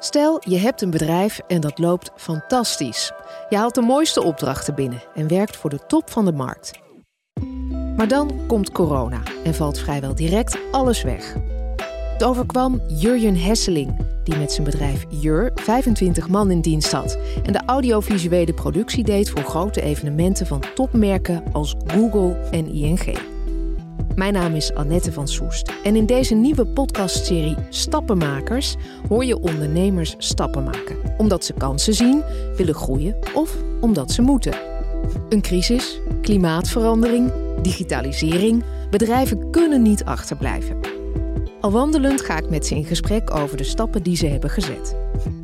Stel, je hebt een bedrijf en dat loopt fantastisch. Je haalt de mooiste opdrachten binnen en werkt voor de top van de markt. Maar dan komt corona en valt vrijwel direct alles weg. Het overkwam Jurjen Hesseling, die met zijn bedrijf Jur 25 man in dienst had en de audiovisuele productie deed voor grote evenementen van topmerken als Google en ING. Mijn naam is Annette van Soest en in deze nieuwe podcastserie Stappenmakers hoor je ondernemers stappen maken. Omdat ze kansen zien, willen groeien of omdat ze moeten. Een crisis, klimaatverandering, digitalisering, bedrijven kunnen niet achterblijven. Al wandelend ga ik met ze in gesprek over de stappen die ze hebben gezet.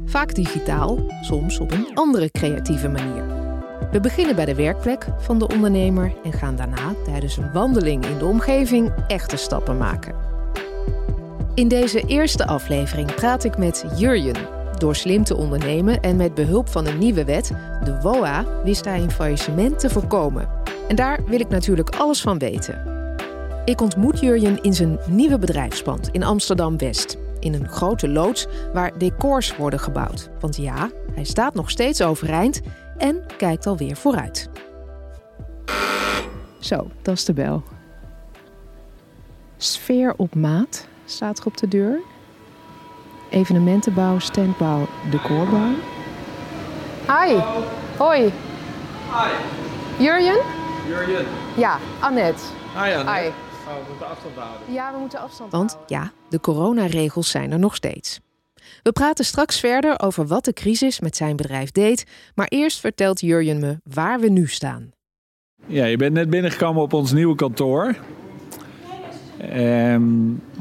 Vaak digitaal, soms op een andere creatieve manier. We beginnen bij de werkplek van de ondernemer en gaan daarna tijdens een wandeling in de omgeving echte stappen maken. In deze eerste aflevering praat ik met Jurjen. Door slim te ondernemen en met behulp van een nieuwe wet, de WOA, wist hij een faillissement te voorkomen. En daar wil ik natuurlijk alles van weten. Ik ontmoet Jurjen in zijn nieuwe bedrijfspand in Amsterdam-West. In een grote loods waar decors worden gebouwd. Want ja, hij staat nog steeds overeind en kijkt alweer vooruit. Zo, dat is de bel. Sfeer op maat staat er op de deur. Evenementenbouw, standbouw, decorbouw. Hi. Hoi. Hi. Jurjen? Jurjen. Ja, Annette. Hi Anne. Hi. Oh, we moeten afstand houden. Ja, we moeten afstand Want ja, de coronaregels zijn er nog steeds. We praten straks verder over wat de crisis met zijn bedrijf deed. Maar eerst vertelt Jurjen me waar we nu staan. Ja, je bent net binnengekomen op ons nieuwe kantoor. Ehm,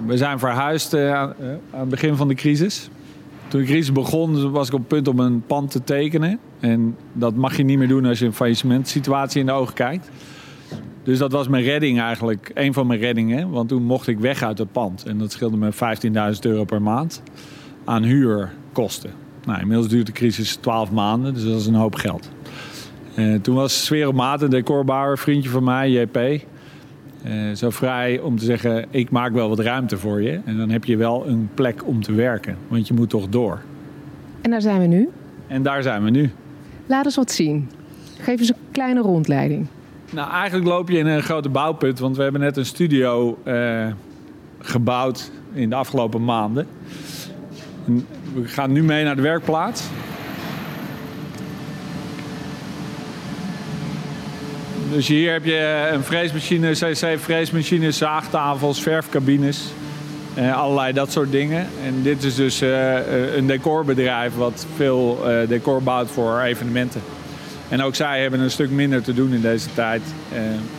we zijn verhuisd eh, aan, eh, aan het begin van de crisis. Toen de crisis begon, was ik op het punt om een pand te tekenen. En dat mag je niet meer doen als je een faillissementsituatie in de ogen kijkt. Dus dat was mijn redding eigenlijk, een van mijn reddingen. Want toen mocht ik weg uit het pand. En dat scheelde me 15.000 euro per maand aan huurkosten. Nou, inmiddels duurt de crisis 12 maanden, dus dat is een hoop geld. Uh, toen was Sfeer op Maat, een decorbouwer, vriendje van mij, JP... Uh, zo vrij om te zeggen, ik maak wel wat ruimte voor je. En dan heb je wel een plek om te werken, want je moet toch door. En daar zijn we nu? En daar zijn we nu. Laat eens wat zien. Geef eens een kleine rondleiding. Nou, eigenlijk loop je in een grote bouwput, want we hebben net een studio uh, gebouwd in de afgelopen maanden. En we gaan nu mee naar de werkplaats. Dus hier heb je een freesmachine, CC-freesmachine, zaagtafels, verfcabines. Uh, allerlei dat soort dingen. En dit is dus uh, een decorbedrijf wat veel uh, decor bouwt voor evenementen. En ook zij hebben een stuk minder te doen in deze tijd.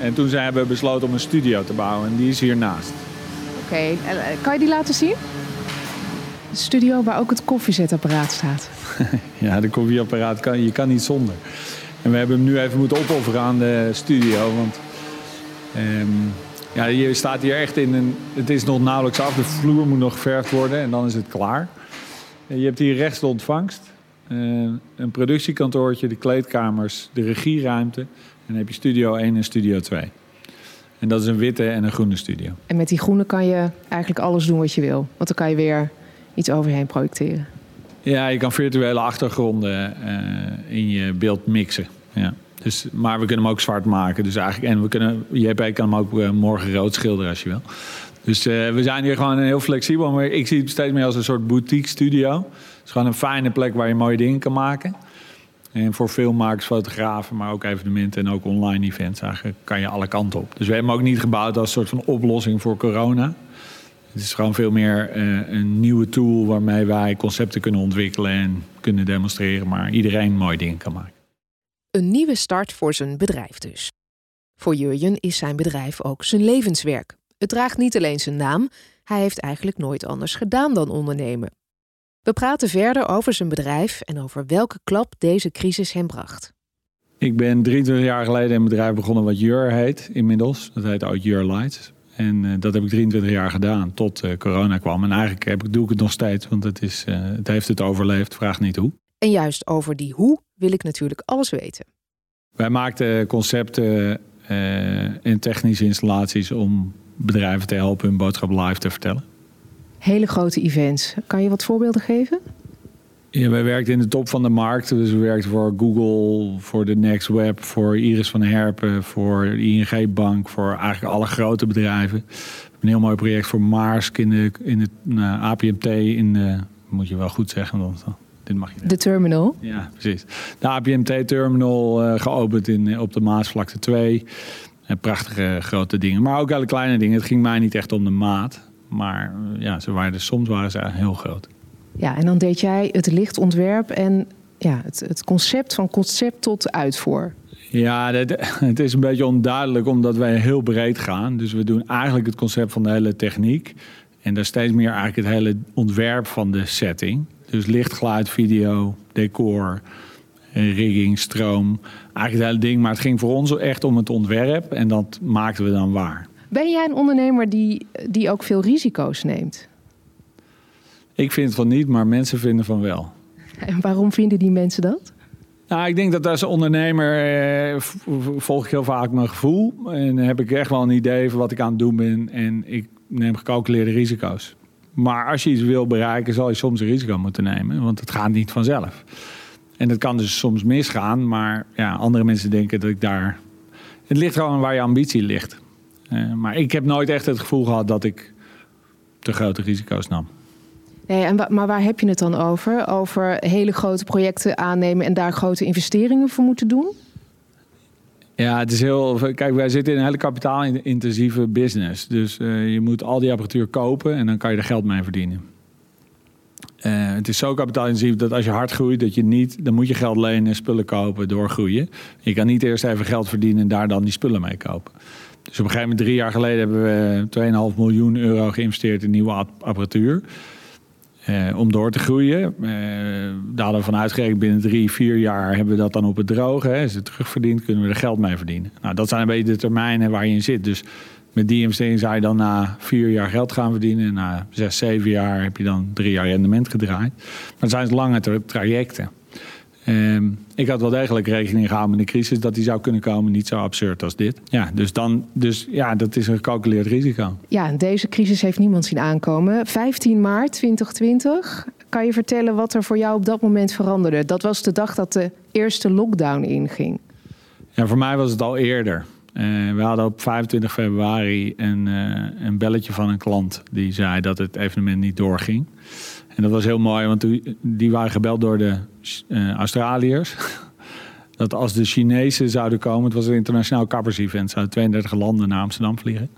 en toen zijn we besloten om een studio te bouwen en die is hiernaast. Oké, kan je die laten zien? Studio waar ook het koffiezetapparaat staat. ja, de koffieapparaat kan je kan niet zonder. En we hebben hem nu even moeten opofferen aan de studio. Want um, ja, je staat hier echt in een. Het is nog nauwelijks af. De vloer moet nog geverfd worden en dan is het klaar. En je hebt hier rechts de ontvangst. Uh, een productiekantoortje, de kleedkamers, de regieruimte. En dan heb je studio 1 en studio 2. En dat is een witte en een groene studio. En met die groene kan je eigenlijk alles doen wat je wil. Want dan kan je weer iets overheen projecteren. Ja, je kan virtuele achtergronden uh, in je beeld mixen. Ja. Dus, maar we kunnen hem ook zwart maken. Dus eigenlijk, en we kunnen, JP kan hem ook uh, morgen rood schilderen als je wil. Dus uh, we zijn hier gewoon heel flexibel. Maar ik zie het steeds meer als een soort boutique studio. Het is gewoon een fijne plek waar je mooie dingen kan maken. En voor filmmakers, fotografen, maar ook evenementen en ook online events eigenlijk kan je alle kanten op. Dus we hebben hem ook niet gebouwd als een soort van oplossing voor corona. Het is gewoon veel meer uh, een nieuwe tool waarmee wij concepten kunnen ontwikkelen en kunnen demonstreren, maar iedereen mooie dingen kan maken. Een nieuwe start voor zijn bedrijf dus. Voor Jurjen is zijn bedrijf ook zijn levenswerk. Het draagt niet alleen zijn naam, hij heeft eigenlijk nooit anders gedaan dan ondernemen. We praten verder over zijn bedrijf en over welke klap deze crisis hem bracht. Ik ben 23 jaar geleden een bedrijf begonnen wat Jur heet inmiddels. Dat heet ook Jur Lights. En uh, dat heb ik 23 jaar gedaan tot uh, corona kwam. En eigenlijk heb, doe ik het nog steeds, want het, is, uh, het heeft het overleefd. Vraag niet hoe. En juist over die hoe wil ik natuurlijk alles weten. Wij maakten concepten en technische installaties om bedrijven te helpen hun boodschap live te vertellen. Hele grote events. Kan je wat voorbeelden geven? Ja, wij werkten in de top van de markt. Dus we werkten voor Google, voor de Next Web, voor Iris van Herpen, voor de ING Bank, voor eigenlijk alle grote bedrijven. Een heel mooi project voor Maersk in de, in nou, APMT in de, moet je wel goed zeggen, want dit mag je De terminal? Ja, precies. De APMT-terminal uh, geopend in, op de Maasvlakte 2. En prachtige grote dingen, maar ook hele kleine dingen. Het ging mij niet echt om de maat, maar ja, ze waren, soms waren ze heel groot. Ja, en dan deed jij het lichtontwerp en ja, het, het concept van concept tot uitvoer. Ja, het is een beetje onduidelijk omdat wij heel breed gaan. Dus we doen eigenlijk het concept van de hele techniek. En daar steeds meer eigenlijk het hele ontwerp van de setting. Dus licht, geluid, video, decor, rigging, stroom. Eigenlijk het hele ding. Maar het ging voor ons echt om het ontwerp. En dat maakten we dan waar. Ben jij een ondernemer die, die ook veel risico's neemt? Ik vind van niet, maar mensen vinden van wel. En waarom vinden die mensen dat? Nou, ik denk dat als ondernemer eh, volg ik heel vaak mijn gevoel. En heb ik echt wel een idee van wat ik aan het doen ben. En ik neem gecalculeerde risico's. Maar als je iets wil bereiken, zal je soms een risico moeten nemen. Want het gaat niet vanzelf. En dat kan dus soms misgaan. Maar ja, andere mensen denken dat ik daar... Het ligt gewoon waar je ambitie ligt. Uh, maar ik heb nooit echt het gevoel gehad dat ik te grote risico's nam. Nee, en maar waar heb je het dan over? Over hele grote projecten aannemen en daar grote investeringen voor moeten doen? Ja, het is heel. Kijk, wij zitten in een hele kapitaalintensieve business. Dus uh, je moet al die apparatuur kopen en dan kan je er geld mee verdienen. Uh, het is zo kapitaalintensief dat als je hard groeit, dat je niet, dan moet je geld lenen, spullen kopen, doorgroeien. Je kan niet eerst even geld verdienen en daar dan die spullen mee kopen. Dus op een gegeven moment, drie jaar geleden, hebben we 2,5 miljoen euro geïnvesteerd in nieuwe apparatuur. Uh, om door te groeien. Uh, daar hadden we van uitgerekend binnen drie, vier jaar hebben we dat dan op het droge. Hè. Is het terugverdiend, kunnen we er geld mee verdienen. Nou, dat zijn een beetje de termijnen waar je in zit. Dus met die zou je dan na vier jaar geld gaan verdienen. En na zes, zeven jaar heb je dan drie jaar rendement gedraaid. Maar het zijn lange trajecten. Ehm, ik had wel degelijk rekening gehouden met de crisis dat die zou kunnen komen. Niet zo absurd als dit. Ja, dus, dan, dus ja, dat is een gecalculeerd risico. Ja, deze crisis heeft niemand zien aankomen. 15 maart 2020. Kan je vertellen wat er voor jou op dat moment veranderde? Dat was de dag dat de eerste lockdown inging. Ja, voor mij was het al eerder. Uh, we hadden op 25 februari een, uh, een belletje van een klant die zei dat het evenement niet doorging. En dat was heel mooi, want die waren gebeld door de uh, Australiërs. dat als de Chinezen zouden komen, het was een internationaal kappers-event, zouden 32 landen naar Amsterdam vliegen.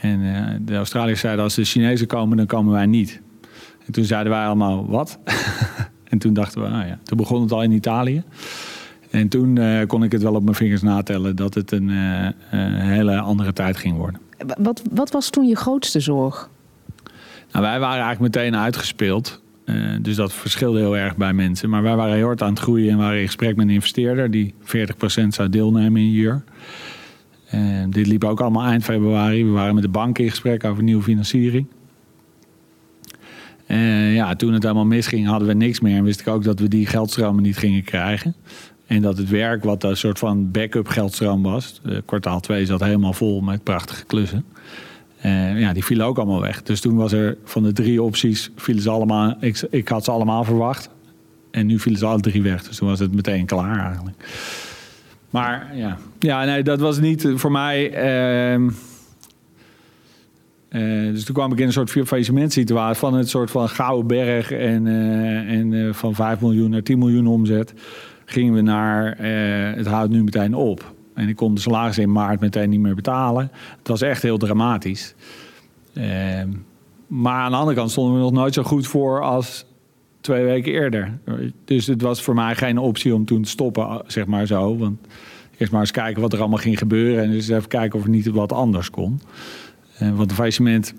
En de Australiërs zeiden: als de Chinezen komen, dan komen wij niet. En toen zeiden wij allemaal: wat? en toen dachten we: ah ja. Toen begon het al in Italië. En toen uh, kon ik het wel op mijn vingers natellen dat het een hele andere tijd ging worden. Wat, wat was toen je grootste zorg? Nou, wij waren eigenlijk meteen uitgespeeld. Uh, dus dat verschilde heel erg bij mensen. Maar wij waren heel hard aan het groeien en waren in gesprek met een investeerder die 40% zou deelnemen in een jaar. Uh, dit liep ook allemaal eind februari. We waren met de bank in gesprek over nieuwe financiering. Uh, ja, toen het allemaal misging, hadden we niks meer. En wist ik ook dat we die geldstromen niet gingen krijgen. En dat het werk, wat een soort van backup geldstroom was, kwartaal 2 zat helemaal vol met prachtige klussen. Uh, ja, die vielen ook allemaal weg. Dus toen was er van de drie opties, vielen ze allemaal, ik, ik had ze allemaal verwacht. En nu vielen ze alle drie weg. Dus toen was het meteen klaar eigenlijk. Maar ja, ja nee, dat was niet voor mij. Uh, uh, dus toen kwam ik in een soort faillissementsituatie van het soort van gouden berg en, en van 5 miljoen naar 10 miljoen omzet. Gingen we naar het houdt nu meteen op. En ik kon de salaris in maart meteen niet meer betalen. Het was echt heel dramatisch. Ehm, maar aan de andere kant stonden we nog nooit zo goed voor als twee weken eerder. Dus het was voor mij geen optie om toen te stoppen, zeg maar zo. Want eerst maar eens kijken wat er allemaal ging gebeuren. En dus even kijken of er niet wat anders kon. Uh, want het faillissement,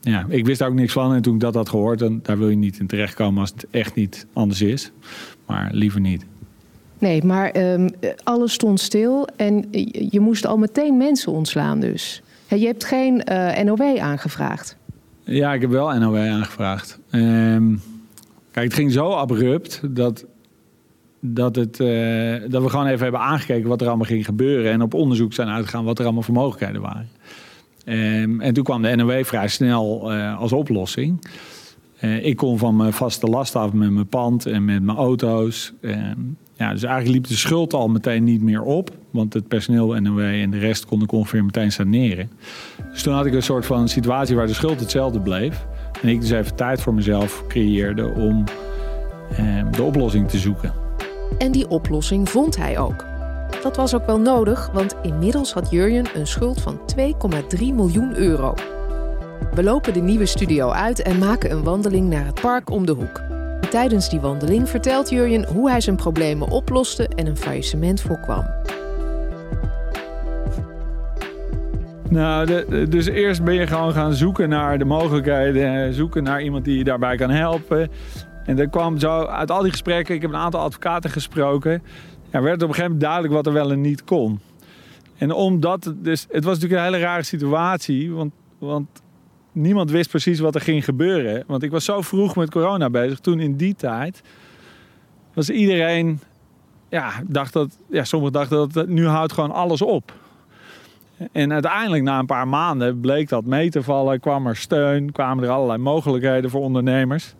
ja, ik wist daar ook niks van. En toen ik dat had gehoord, dan, daar wil je niet in terechtkomen als het echt niet anders is. Maar liever niet. Nee, maar um, alles stond stil en je moest al meteen mensen ontslaan dus. Je hebt geen uh, eh, NOW aangevraagd. Ja, ik heb wel NOW aangevraagd. Um, kijk, het ging zo abrupt dat, dat, het, uh, dat we gewoon even hebben aangekeken wat er allemaal ging gebeuren. En op onderzoek zijn uitgegaan wat er allemaal voor mogelijkheden waren. Um, en toen kwam de NOW vrij snel uh, als oplossing. Ik kon van mijn vaste last af met mijn pand en met mijn auto's. Dus eigenlijk liep de schuld al meteen niet meer op. Want het personeel, NOW en de rest kon ik ongeveer meteen saneren. Dus toen had ik een soort van situatie waar de schuld hetzelfde bleef. En ik dus even tijd voor mezelf creëerde om uh, de oplossing te zoeken. En die oplossing vond hij ook. Dat was ook wel nodig, want inmiddels had Jurjen een schuld van 2,3 miljoen euro. We lopen de nieuwe studio uit en maken een wandeling naar het park om de hoek. Tijdens die wandeling vertelt Jurjen hoe hij zijn problemen oploste en een faillissement voorkwam. Nou, dus eerst ben je gewoon gaan zoeken naar de mogelijkheden, zoeken naar iemand die je daarbij kan helpen. En dat kwam zo uit al die gesprekken, ik heb een aantal advocaten gesproken, ja, werd op een gegeven moment duidelijk wat er wel en niet kon. En omdat, dus, het was natuurlijk een hele rare situatie, want, want niemand wist precies wat er ging gebeuren. Want ik was zo vroeg met corona bezig. Toen in die tijd was iedereen, ja, dacht dat, ja, sommigen dachten dat nu houdt gewoon alles op. En uiteindelijk na een paar maanden bleek dat mee te vallen, kwam er steun, kwamen er allerlei mogelijkheden voor ondernemers.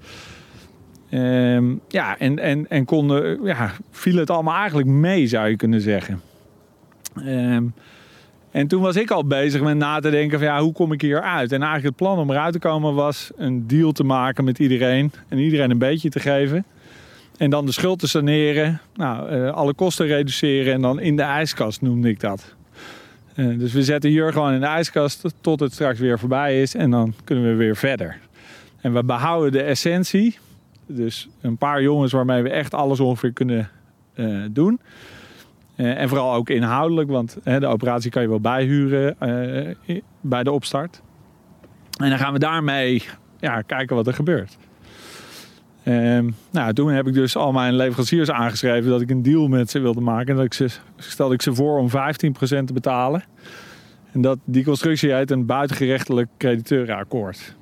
Ehm, ja, en, en, en konden, ja, viel het allemaal eigenlijk mee, zou je kunnen zeggen. Ehm, en toen was ik al bezig met na te denken van ja, hoe kom ik hier uit? En eigenlijk het plan om eruit te komen was een deal te maken met iedereen. En iedereen een beetje te geven. En dan de schuld te saneren. Nou, uh, alle kosten reduceren en dan in de ijskast noemde ik dat. Uh, dus we zetten hier gewoon in de ijskast tot het straks weer voorbij is. En dan kunnen we weer verder. En we behouden de essentie. Dus een paar jongens waarmee we echt alles ongeveer kunnen uh, doen. Uh, en vooral ook inhoudelijk, want de operatie kan je wel bijhuren uh, bij de opstart. En dan gaan we daarmee ja, kijken wat er gebeurt. Um, nou, toen heb ik dus al mijn leveranciers aangeschreven dat ik een deal met ze wilde maken. Dat ik ze, stelde ik ze voor om 15% te betalen. En dat die constructie heet een buitengerechtelijk crediteurenakkoord.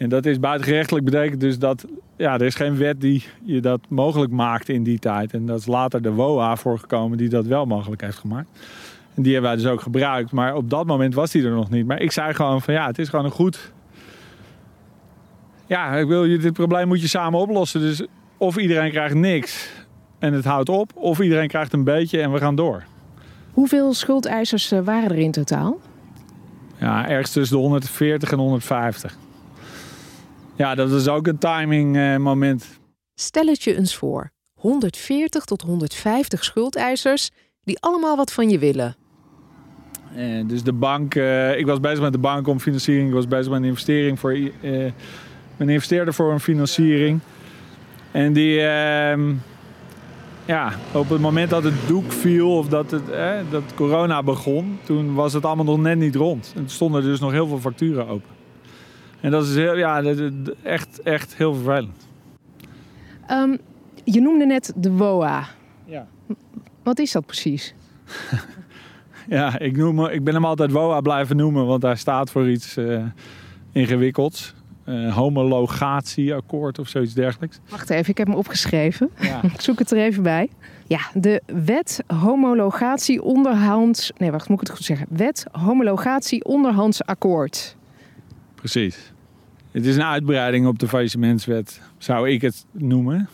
En dat is buitengerechtelijk betekent dus dat ja, er is geen wet die je dat mogelijk maakte in die tijd. En dat is later de WOA voorgekomen die dat wel mogelijk heeft gemaakt. En die hebben wij dus ook gebruikt. Maar op dat moment was die er nog niet. Maar ik zei gewoon van ja, het is gewoon een goed... Ja, ik wil, dit probleem moet je samen oplossen. Dus of iedereen krijgt niks en het houdt op. Of iedereen krijgt een beetje en we gaan door. Hoeveel schuldeisers eh, waren er in totaal? Ja, ergens tussen de 140 en 150. Ja, dat is ook een timing uh, moment. Stel het je eens voor. 140 tot 150 schuldeisers die allemaal wat van je willen. Uh, dus de bank, uh, ik was bezig met de bank om financiering. Ik was bezig met een investering voor een investeerder voor een financiering. En die, ehm, ja, op het moment dat het doek viel of dat, het, dat corona begon, toen was het allemaal nog net niet rond. En toen stonden er dus nog heel veel facturen open. En dat is heel, ja, echt, echt heel vervelend. Um, je noemde net de WOA. Ja. Wat is dat precies? ja, ik, noem, ik ben hem altijd WOA blijven noemen, want hij staat voor iets uh, ingewikkelds. Uh, homologatieakkoord of zoiets dergelijks. Wacht even, ik heb hem opgeschreven. Ja. ik zoek het er even bij. Ja, de wet homologatie onderhands... Nee, wacht, moet ik het goed zeggen? Wet homologatie onderhands akkoord. Precies. Het is een uitbreiding op de faillissementswet, zou ik het noemen.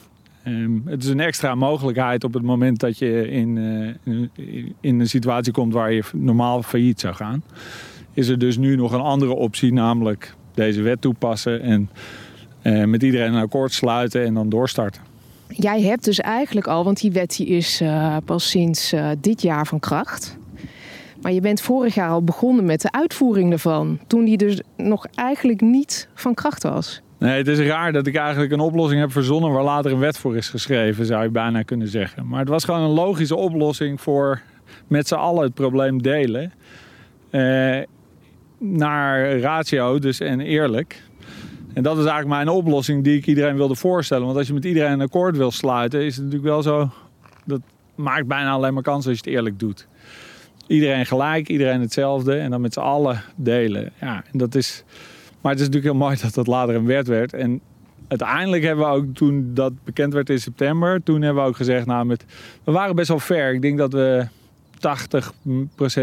Um, het is een extra mogelijkheid op het moment dat je in, uh, in een situatie komt waar je normaal failliet zou gaan. Is er dus nu nog een andere optie, namelijk deze wet toepassen en uh, met iedereen een akkoord sluiten en dan doorstarten. Jij hebt dus eigenlijk al, want die wet die is uh, pas sinds dit jaar van kracht. Maar je bent vorig jaar al begonnen met de uitvoering ervan. Toen die dus nog eigenlijk niet van kracht was. Nee, het is raar dat ik eigenlijk een oplossing heb verzonnen waar later een wet voor is geschreven, zou je bijna kunnen zeggen. Maar het was gewoon een logische oplossing voor met z'n allen het probleem delen. Eh, naar ratio, dus en eerlijk. En dat is eigenlijk mijn oplossing die ik iedereen wilde voorstellen. Want als je met iedereen een akkoord wil sluiten, is het natuurlijk wel zo. Dat maakt bijna alleen maar kans als je het eerlijk doet iedereen gelijk, iedereen hetzelfde en dan met z'n allen delen. Ja, en dat is, maar het is natuurlijk heel mooi dat dat later een wet werd. En uiteindelijk hebben we ook, toen dat bekend werd in september, toen hebben we ook gezegd, nou, met, we waren best wel ver. Ik denk dat we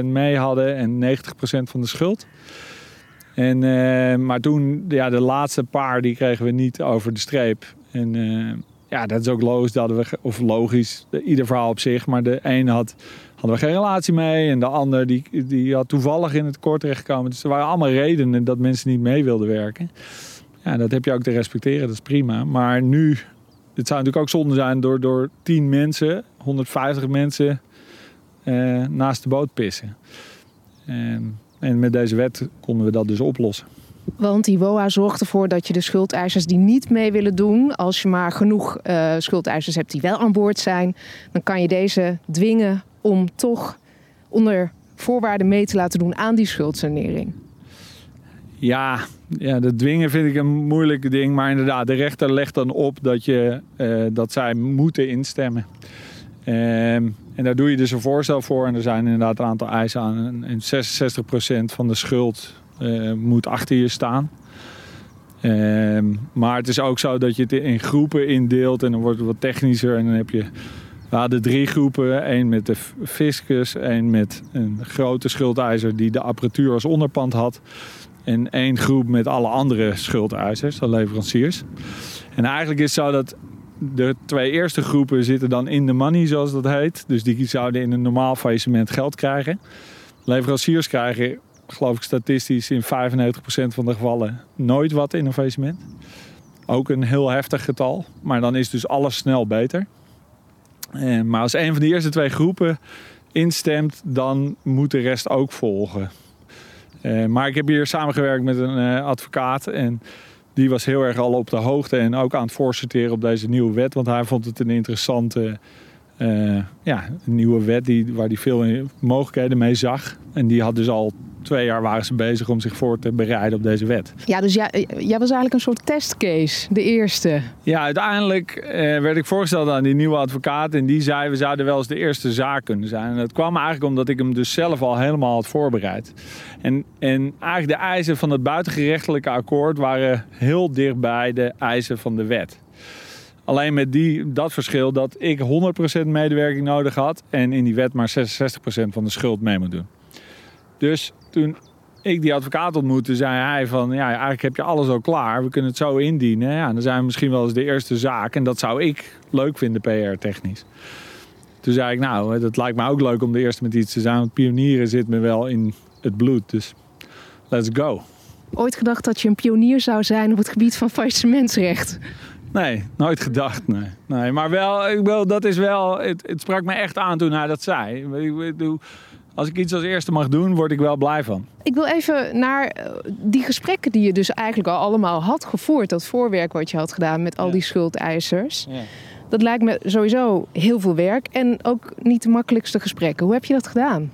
80% mee hadden en 90% van de schuld. En, eh, maar toen, ja, de laatste paar, die kregen we niet over de streep. En eh, ja, dat is ook logisch, dat we, of logisch, ieder verhaal op zich. Maar de een had, hadden we geen relatie mee en de ander die, die had toevallig in het kort terechtgekomen. Dus er waren allemaal redenen dat mensen niet mee wilden werken. Ja, dat heb je ook te respecteren, dat is prima. Maar nu, het zou natuurlijk ook zonde zijn door, door 10 mensen, 150 mensen eh, naast de boot pissen. En, en met deze wet konden we dat dus oplossen. Want die WOA zorgt ervoor dat je de schuldeisers die niet mee willen doen, als je maar genoeg uh, schuldeisers hebt die wel aan boord zijn, dan kan je deze dwingen om toch onder voorwaarden mee te laten doen aan die schuldsanering. Ja, ja, dat dwingen vind ik een moeilijk ding. Maar inderdaad, de rechter legt dan op dat, je, uh, dat zij moeten instemmen. Ehm, en daar doe je dus een voorstel voor. En er zijn inderdaad een aantal eisen aan. En 66% van de schuld uh, moet achter je staan. Ehm, maar het is ook zo dat je het in groepen indeelt. En dan wordt het wat technischer. En dan heb je... We hadden drie groepen. één met de fiscus. één met een grote schuldeiser die de apparatuur als onderpand had. En één groep met alle andere schuldeisers, de leveranciers. En eigenlijk is het zo dat de twee eerste groepen zitten dan in de money, zoals dat heet. Dus die zouden in een normaal faillissement geld krijgen. Leveranciers krijgen, geloof ik statistisch, in 95% van de gevallen nooit wat in een faillissement. Ook een heel heftig getal. Maar dan is dus alles snel beter. Maar als een van de eerste twee groepen instemt, dan moet de rest ook volgen. Eh, maar ik heb hier samengewerkt met een uh, advocaat. En die was heel erg al op de hoogte en ook aan het voorsorteren op deze nieuwe wet. Want hij vond het een interessante uh, ja, een nieuwe wet die, waar hij veel mogelijkheden mee zag. En die had dus al twee jaar waren ze bezig om zich voor te bereiden op deze wet. Ja, dus jij, jij was eigenlijk een soort testcase, de eerste. Ja, uiteindelijk eh, werd ik voorgesteld aan die nieuwe advocaat. En die zei, we zouden wel eens de eerste zaak kunnen zijn. En dat kwam eigenlijk omdat ik hem dus zelf al helemaal had voorbereid. En, en eigenlijk de eisen van het buitengerechtelijke akkoord waren heel dichtbij de eisen van de wet. Alleen met die, dat verschil dat ik 100% medewerking nodig had en in die wet maar 66% van de schuld mee moet doen. Dus toen ik die advocaat ontmoette, zei hij van ja, eigenlijk heb je alles al klaar. We kunnen het zo indienen. Ja, dan zijn we misschien wel eens de eerste zaak. En dat zou ik leuk vinden, PR-technisch. Toen zei ik, nou, dat lijkt me ook leuk om de eerste met iets te zijn. Want pionieren zit me wel in het bloed. Dus let's go. Ooit gedacht dat je een pionier zou zijn op het gebied van faillissementsrecht? Nee, nooit gedacht. Nee. nee maar wel, ik wil, dat is wel, het, het sprak me echt aan toen hij dat zei. Als ik iets als eerste mag doen, word ik wel blij van. Ik wil even naar eh, die gesprekken die je dus eigenlijk al allemaal had gevoerd. Dat voorwerk wat je had gedaan met al die schuldeisers. Ja. Dat lijkt me sowieso heel veel werk en ook niet de makkelijkste gesprekken. Hoe heb je dat gedaan?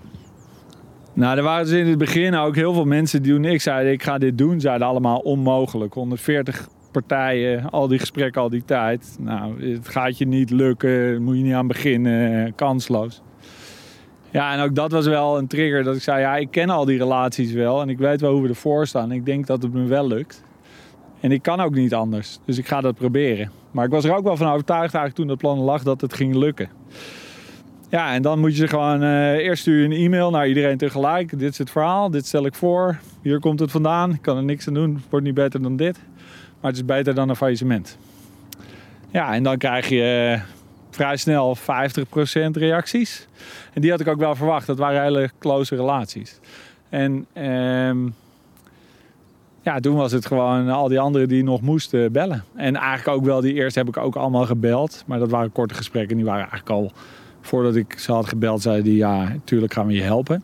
Nou, er waren dus in het begin ook heel veel mensen die toen ik zei ik ga dit doen, zeiden allemaal onmogelijk. 140 partijen, al die gesprekken, al die tijd. Nou, het gaat je niet lukken, moet je niet aan beginnen, kansloos. Ja, en ook dat was wel een trigger dat ik zei, ja, ik ken al die relaties wel en ik weet wel hoe we ervoor staan. Ik denk dat het me wel lukt. En ik kan ook niet anders, dus ik ga dat proberen. Maar ik was er ook wel van overtuigd eigenlijk toen dat plan lag dat het ging lukken. Ja, en dan moet je gewoon uh, eerst stuur je een e-mail naar iedereen tegelijk. Dit is het verhaal, dit stel ik voor. Hier komt het vandaan. Ik kan er niks aan doen. Het wordt niet beter dan dit. Maar het is beter dan een faillissement. Ja, en dan krijg je eh, vrij snel 50% reacties. En die had ik ook wel verwacht. Dat waren hele close relaties. En ehm, ja, toen was het gewoon al die anderen die nog moesten bellen. En eigenlijk ook wel die eerste heb ik ook allemaal gebeld. Maar dat waren korte gesprekken. Die waren eigenlijk al, voordat ik ze had gebeld, zeiden die ja, natuurlijk gaan we je helpen.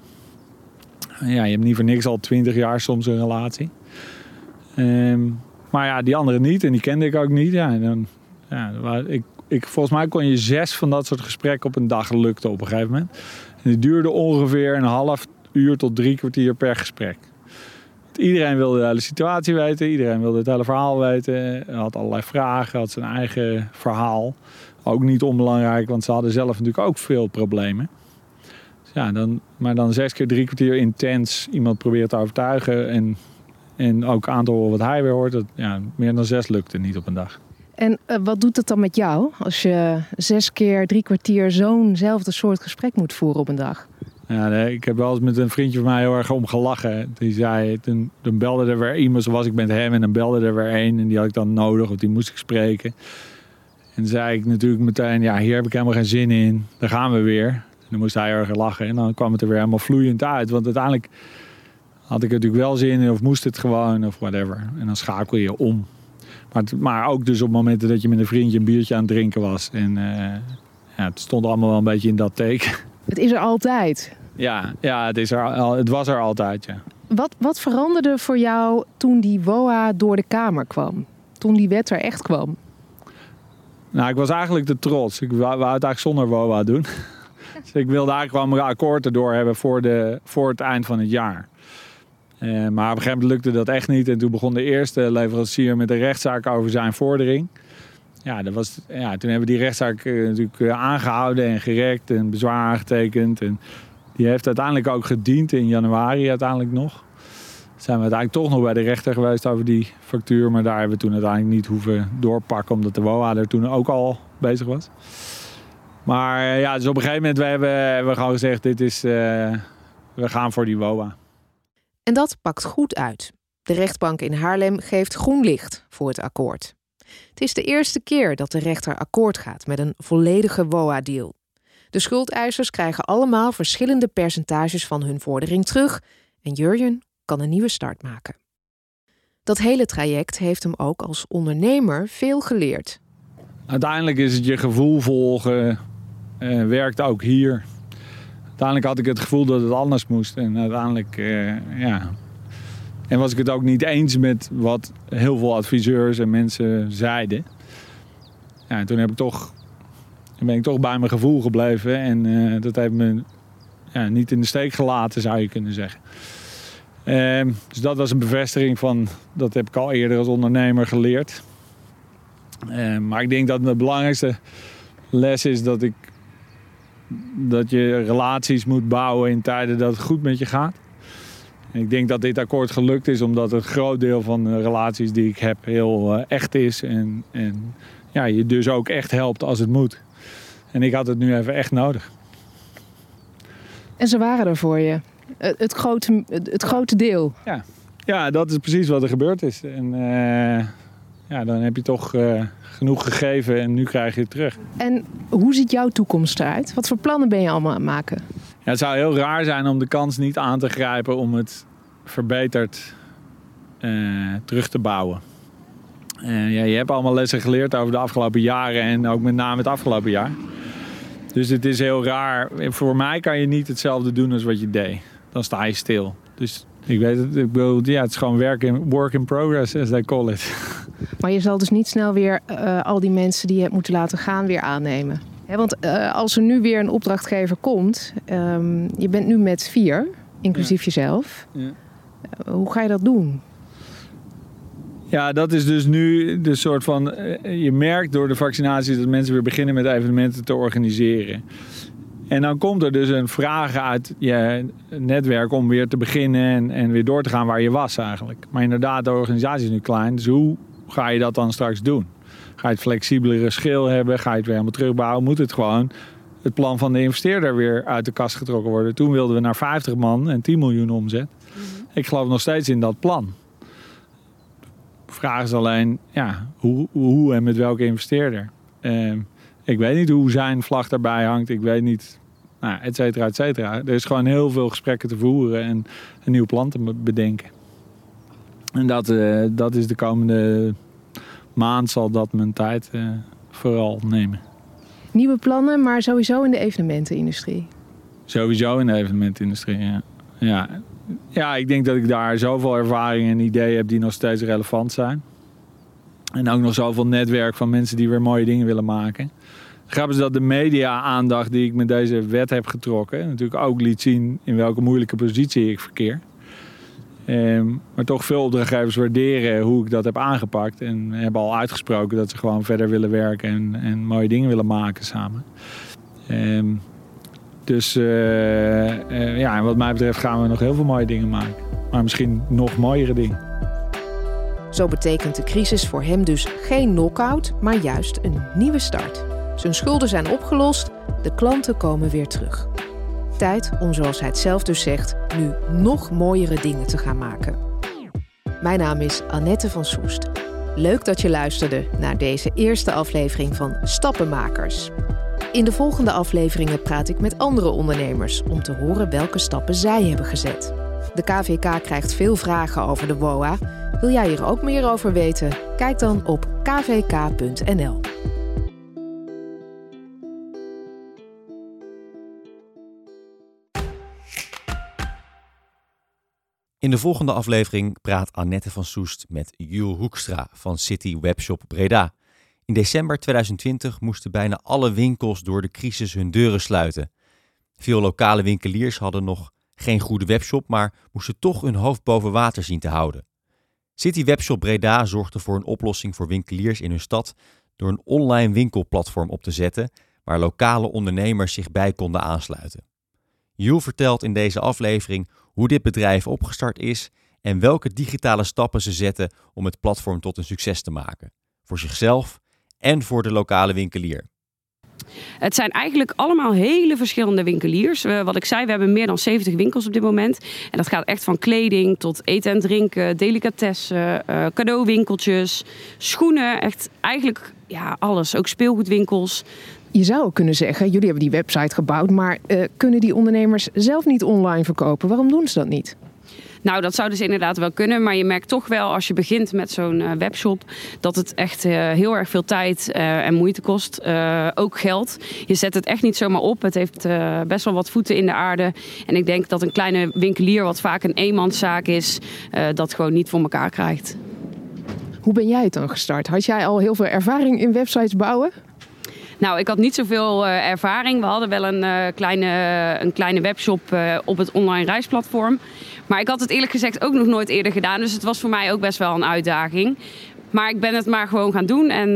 Ja, je hebt niet voor niks al 20 jaar soms een relatie. Um, maar ja, die anderen niet en die kende ik ook niet. Ja, dan, ja, ik, ik, volgens mij kon je zes van dat soort gesprekken op een dag lukte op een gegeven moment. En die duurde ongeveer een half uur tot drie kwartier per gesprek. Iedereen wilde de hele situatie weten, iedereen wilde het hele verhaal weten. Had allerlei vragen, had zijn eigen verhaal. Ook niet onbelangrijk, want ze hadden zelf natuurlijk ook veel problemen. Dus ja, dan, maar dan zes keer drie kwartier intens iemand proberen te overtuigen. En en ook aan te horen wat hij weer hoort. Dat, ja, meer dan zes lukte niet op een dag. En uh, wat doet het dan met jou als je zes keer drie kwartier zo'nzelfde soort gesprek moet voeren op een dag? Ja, nee, ik heb wel eens met een vriendje van mij heel erg om gelachen. Die zei, toen, toen belde er weer iemand, zoals ik met hem, en dan belde er weer één. En die had ik dan nodig, of die moest ik spreken. En zei ik natuurlijk meteen, ja, hier heb ik helemaal geen zin in. Daar gaan we weer. En dan moest hij erg lachen. En dan kwam het er weer helemaal vloeiend uit. Want uiteindelijk had ik er natuurlijk wel zin in, of moest het gewoon, of whatever. En dan schakel je om. Maar, maar ook dus op momenten dat je met een vriendje een biertje aan het drinken was. En uh, ja, het stond allemaal wel een beetje in dat teken. Het is er altijd. Ja, ja het, is er, het was er altijd, ja. Wat, wat veranderde voor jou toen die WOA door de Kamer kwam? Toen die wet er echt kwam? Nou, ik was eigenlijk te trots. Ik wou, wou het eigenlijk zonder WOA doen. dus ik wilde eigenlijk wel mijn akkoord erdoor hebben voor, de, voor het eind van het jaar. Uh, maar op een gegeven moment lukte dat echt niet. En toen begon de eerste leverancier met een rechtszaak over zijn vordering. Ja, dat was, ja toen hebben we die rechtszaak uh, natuurlijk uh, aangehouden en gerekt en bezwaar aangetekend. En die heeft uiteindelijk ook gediend in januari uiteindelijk nog. Zijn we uiteindelijk toch nog bij de rechter geweest over die factuur. Maar daar hebben we toen uiteindelijk niet hoeven doorpakken. Omdat de WOA er toen ook al bezig was. Maar ja, dus op een gegeven moment we hebben, hebben we gewoon gezegd... Dit is, we gaan voor die WOA. En dat pakt goed uit. De rechtbank in Haarlem geeft groen licht voor het akkoord. Het is de eerste keer dat de rechter akkoord gaat met een volledige WOA-deal. De schuldeisers krijgen allemaal verschillende percentages van hun vordering terug en Jurjen kan een nieuwe start maken. Dat hele traject heeft hem ook als ondernemer veel geleerd. Uiteindelijk is het je gevoel volgen, uh, werkt ook hier. Uiteindelijk had ik het gevoel dat het anders moest. En uiteindelijk, uh, ja. En was ik het ook niet eens met wat heel veel adviseurs en mensen zeiden. Ja, en toen heb ik toch, ben ik toch bij mijn gevoel gebleven. En uh, dat heeft me ja, niet in de steek gelaten, zou je kunnen zeggen. Uh, dus dat was een bevestiging van, dat heb ik al eerder als ondernemer geleerd. Uh, maar ik denk dat de belangrijkste les is dat ik dat je relaties moet bouwen in tijden dat het goed met je gaat. En ik denk dat dit akkoord gelukt is omdat een groot deel van de relaties die ik heb heel uh, echt is. En, en ja, je dus ook echt helpt als het moet. En ik had het nu even echt nodig. En ze waren er voor je. Het, het grote, het, het, grote deel. Ja. ja, dat is precies wat er gebeurd is. En uh, ja, dan heb je toch uh, genoeg gegeven en nu krijg je het terug. En hoe ziet jouw toekomst eruit? Wat voor plannen ben je allemaal aan het maken? Ja, het zou heel raar zijn om de kans niet aan te grijpen om het verbeterd uh, terug te bouwen. Uh, ja, je hebt allemaal lessen geleerd over de afgelopen jaren en ook met name het afgelopen jaar. Dus het is heel raar. Voor mij kan je niet hetzelfde doen als wat je deed. Dan sta je stil. Dus ik weet het, ik bedoel, ja, het is gewoon work in, work in progress, as they call it. Maar je zal dus niet snel weer uh, al die mensen die je hebt moeten laten gaan weer aannemen. He, want uh, als er nu weer een opdrachtgever komt, um, je bent nu met vier, inclusief ja. jezelf. Ja. Uh, hoe ga je dat doen? Ja, dat is dus nu de soort van. Je merkt door de vaccinatie dat mensen weer beginnen met evenementen te organiseren. En dan komt er dus een vraag uit je netwerk om weer te beginnen en, en weer door te gaan waar je was eigenlijk. Maar inderdaad, de organisatie is nu klein. Dus hoe ga je dat dan straks doen? Ga je het flexibelere schil hebben? Ga je het weer helemaal terugbouwen? Moet het gewoon het plan van de investeerder weer uit de kast getrokken worden? Toen wilden we naar 50 man en 10 miljoen omzet. Mm-hmm. Ik geloof nog steeds in dat plan. De vraag is alleen, ja, hoe, hoe en met welke investeerder? Uh, ik weet niet hoe zijn vlag daarbij hangt. Ik weet niet, nou, et cetera, et cetera. Er is gewoon heel veel gesprekken te voeren en een nieuw plan te bedenken. En dat, uh, dat is de komende maand zal dat mijn tijd uh, vooral nemen. Nieuwe plannen, maar sowieso in de evenementenindustrie? Sowieso in de evenementenindustrie, ja. Ja, ja ik denk dat ik daar zoveel ervaring en ideeën heb die nog steeds relevant zijn. En ook nog zoveel netwerk van mensen die weer mooie dingen willen maken. Grappig is dat de media-aandacht die ik met deze wet heb getrokken... natuurlijk ook liet zien in welke moeilijke positie ik verkeer. Um, maar toch veel opdrachtgevers waarderen hoe ik dat heb aangepakt. En hebben al uitgesproken dat ze gewoon verder willen werken en, en mooie dingen willen maken samen. Um, dus uh, uh, ja, wat mij betreft gaan we nog heel veel mooie dingen maken. Maar misschien nog mooiere dingen. Zo betekent de crisis voor hem dus geen knock-out, maar juist een nieuwe start. Zijn schulden zijn opgelost, de klanten komen weer terug. Tijd om, zoals hij het zelf dus zegt, nu nog mooiere dingen te gaan maken. Mijn naam is Annette van Soest. Leuk dat je luisterde naar deze eerste aflevering van Stappenmakers. In de volgende afleveringen praat ik met andere ondernemers om te horen welke stappen zij hebben gezet. De KVK krijgt veel vragen over de WOA. Wil jij hier ook meer over weten? Kijk dan op kvk.nl. In de volgende aflevering praat Annette van Soest met Jules Hoekstra van City Webshop Breda. In december 2020 moesten bijna alle winkels door de crisis hun deuren sluiten. Veel lokale winkeliers hadden nog geen goede webshop, maar moesten toch hun hoofd boven water zien te houden. City Webshop Breda zorgde voor een oplossing voor winkeliers in hun stad door een online winkelplatform op te zetten waar lokale ondernemers zich bij konden aansluiten. Jules vertelt in deze aflevering hoe dit bedrijf opgestart is en welke digitale stappen ze zetten om het platform tot een succes te maken. Voor zichzelf en voor de lokale winkelier. Het zijn eigenlijk allemaal hele verschillende winkeliers. wat ik zei, we hebben meer dan 70 winkels op dit moment. En dat gaat echt van kleding tot eten en drinken, delicatessen, uh, cadeauwinkeltjes, schoenen. Echt eigenlijk ja, alles. Ook speelgoedwinkels. Je zou ook kunnen zeggen, jullie hebben die website gebouwd, maar uh, kunnen die ondernemers zelf niet online verkopen? Waarom doen ze dat niet? Nou, dat zou dus inderdaad wel kunnen. Maar je merkt toch wel als je begint met zo'n uh, webshop dat het echt uh, heel erg veel tijd uh, en moeite kost. ook geld. Je zet het echt niet zomaar op. Het heeft best wel wat voeten in de aarde. En ik denk dat een kleine winkelier, wat vaak een eenmanszaak is, dat gewoon niet voor elkaar krijgt. Hoe ben jij het dan gestart? Had jij al heel veel ervaring in websites bouwen? Nou, ik had niet zoveel uh, ervaring. We hadden wel een, uh, kleine, een kleine webshop uh, op het online reisplatform. Maar ik had het eerlijk gezegd ook nog nooit eerder gedaan. Dus het was voor mij ook best wel een uitdaging. Maar ik ben het maar gewoon gaan doen. En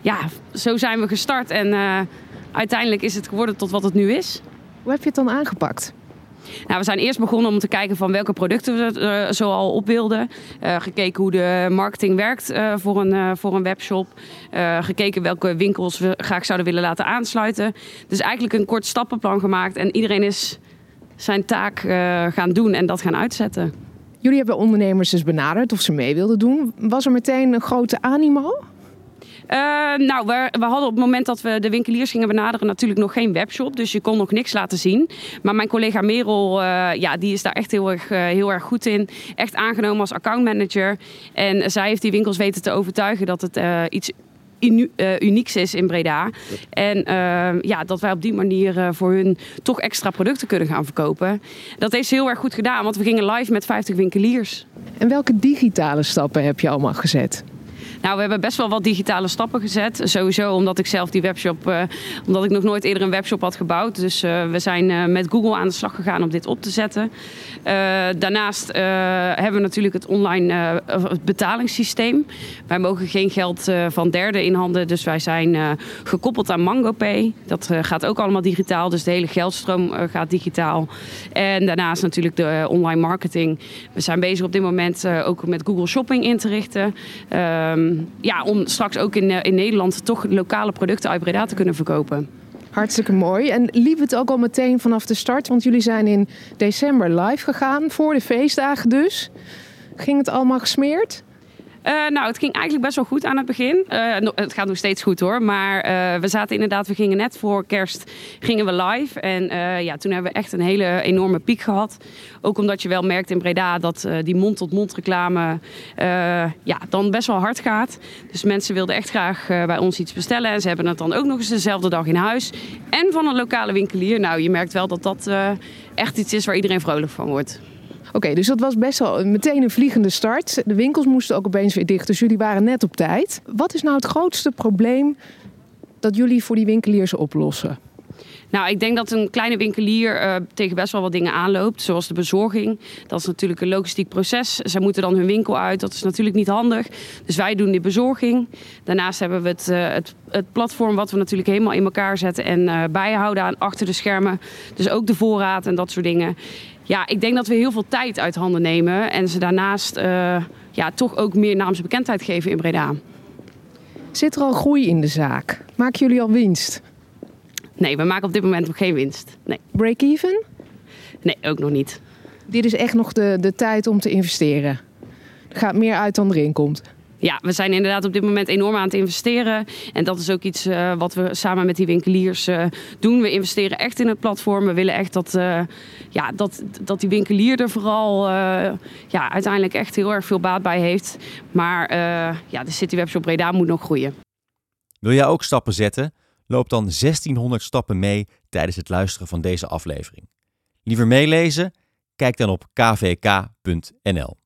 ja, zo zijn we gestart. En uiteindelijk is het geworden tot wat het nu is. Hoe heb je het dan aangepakt? Nou, we zijn eerst begonnen om te kijken van welke producten we uh, zo al op wilden. Uh, gekeken hoe de marketing werkt uh, voor, een, voor een webshop. gekeken welke winkels we graag zouden willen laten aansluiten. Dus eigenlijk een kort stappenplan gemaakt. En iedereen is zijn taak gaan doen en dat gaan uitzetten. Jullie hebben ondernemers dus benaderd of ze mee wilden doen. Was er meteen een grote animo? Uh, nou, we, hadden op het moment dat we de winkeliers gingen benaderen natuurlijk nog geen webshop. Dus je kon nog niks laten zien. Maar mijn collega Merel, uh, ja, die is daar echt heel erg, uh, heel erg goed in. Echt aangenomen als accountmanager. En zij heeft die winkels weten te overtuigen dat het iets inu unieks is in Breda. En ja, dat wij op die manier voor hun toch extra producten kunnen gaan verkopen. Dat heeft ze heel erg goed gedaan, want we gingen live met 50 winkeliers. En welke digitale stappen heb je allemaal gezet? Nou, we hebben best wel wat digitale stappen gezet. Sowieso omdat ik zelf die webshop, uh, omdat ik nog nooit eerder een webshop had gebouwd. Dus uh, we zijn uh, met Google aan de slag gegaan om dit op te zetten. daarnaast hebben we natuurlijk het online betalingssysteem. Wij mogen geen geld van derden inhanden, dus wij zijn gekoppeld aan MangoPay. Dat gaat ook allemaal digitaal, dus de hele geldstroom gaat digitaal. En daarnaast natuurlijk de online marketing. We zijn bezig op dit moment ook met Google Shopping in te richten. Ehm, ja, om straks ook in, in Nederland toch lokale producten uit Breda te kunnen verkopen. Hartstikke mooi. En liep het ook al meteen vanaf de start? Want jullie zijn in december live gegaan, voor de feestdagen dus. Ging het allemaal gesmeerd? Uh, nou, het ging eigenlijk best wel goed aan het begin. Uh, het gaat nog steeds goed hoor. Maar uh, we zaten inderdaad, we gingen net voor kerst gingen we live. En ja, toen hebben we echt een hele enorme piek gehad. Ook omdat je wel merkt in Breda dat die mond-tot-mond reclame ja, dan best wel hard gaat. Dus mensen wilden echt graag bij ons iets bestellen. En ze hebben het dan ook nog eens dezelfde dag in huis. En van een lokale winkelier. Nou, je merkt wel dat dat echt iets is waar iedereen vrolijk van wordt. Oké, dus dat was best wel meteen een vliegende start. De winkels moesten ook opeens weer dicht, dus jullie waren net op tijd. Wat is nou het grootste probleem dat jullie voor die winkeliers oplossen? Nou, ik denk dat een kleine winkelier uh, tegen best wel wat dingen aanloopt, zoals de bezorging. Dat is natuurlijk een logistiek proces. Zij moeten dan hun winkel uit, dat is natuurlijk niet handig. Dus wij doen die bezorging. Daarnaast hebben we het, uh, het, het, platform wat we natuurlijk helemaal in elkaar zetten en uh, bijhouden aan achter de schermen. Dus ook de voorraad en dat soort dingen ja, ik denk dat we heel veel tijd uit handen nemen. En ze daarnaast uh, ja, toch ook meer naamsbekendheid geven in Breda. Zit er al groei in de zaak? Maken jullie al winst? Nee, we maken op dit moment nog geen winst. Nee, Break-even? nee ook nog niet. Dit is echt nog de, de tijd om te investeren. Er gaat meer uit dan erin komt. Ja, we zijn inderdaad op dit moment enorm aan het investeren. En dat is ook iets eh, wat we samen met die winkeliers eh, doen. We investeren echt in het platform. We willen echt dat, eh, ja, dat, dat die winkelier er vooral ja, uiteindelijk echt heel erg veel baat bij heeft. Maar ja, de City Webshop Breda moet nog groeien. Wil jij ook stappen zetten? Loop dan 1600 stappen mee tijdens het luisteren van deze aflevering. Liever meelezen? Kijk dan op kvk.nl.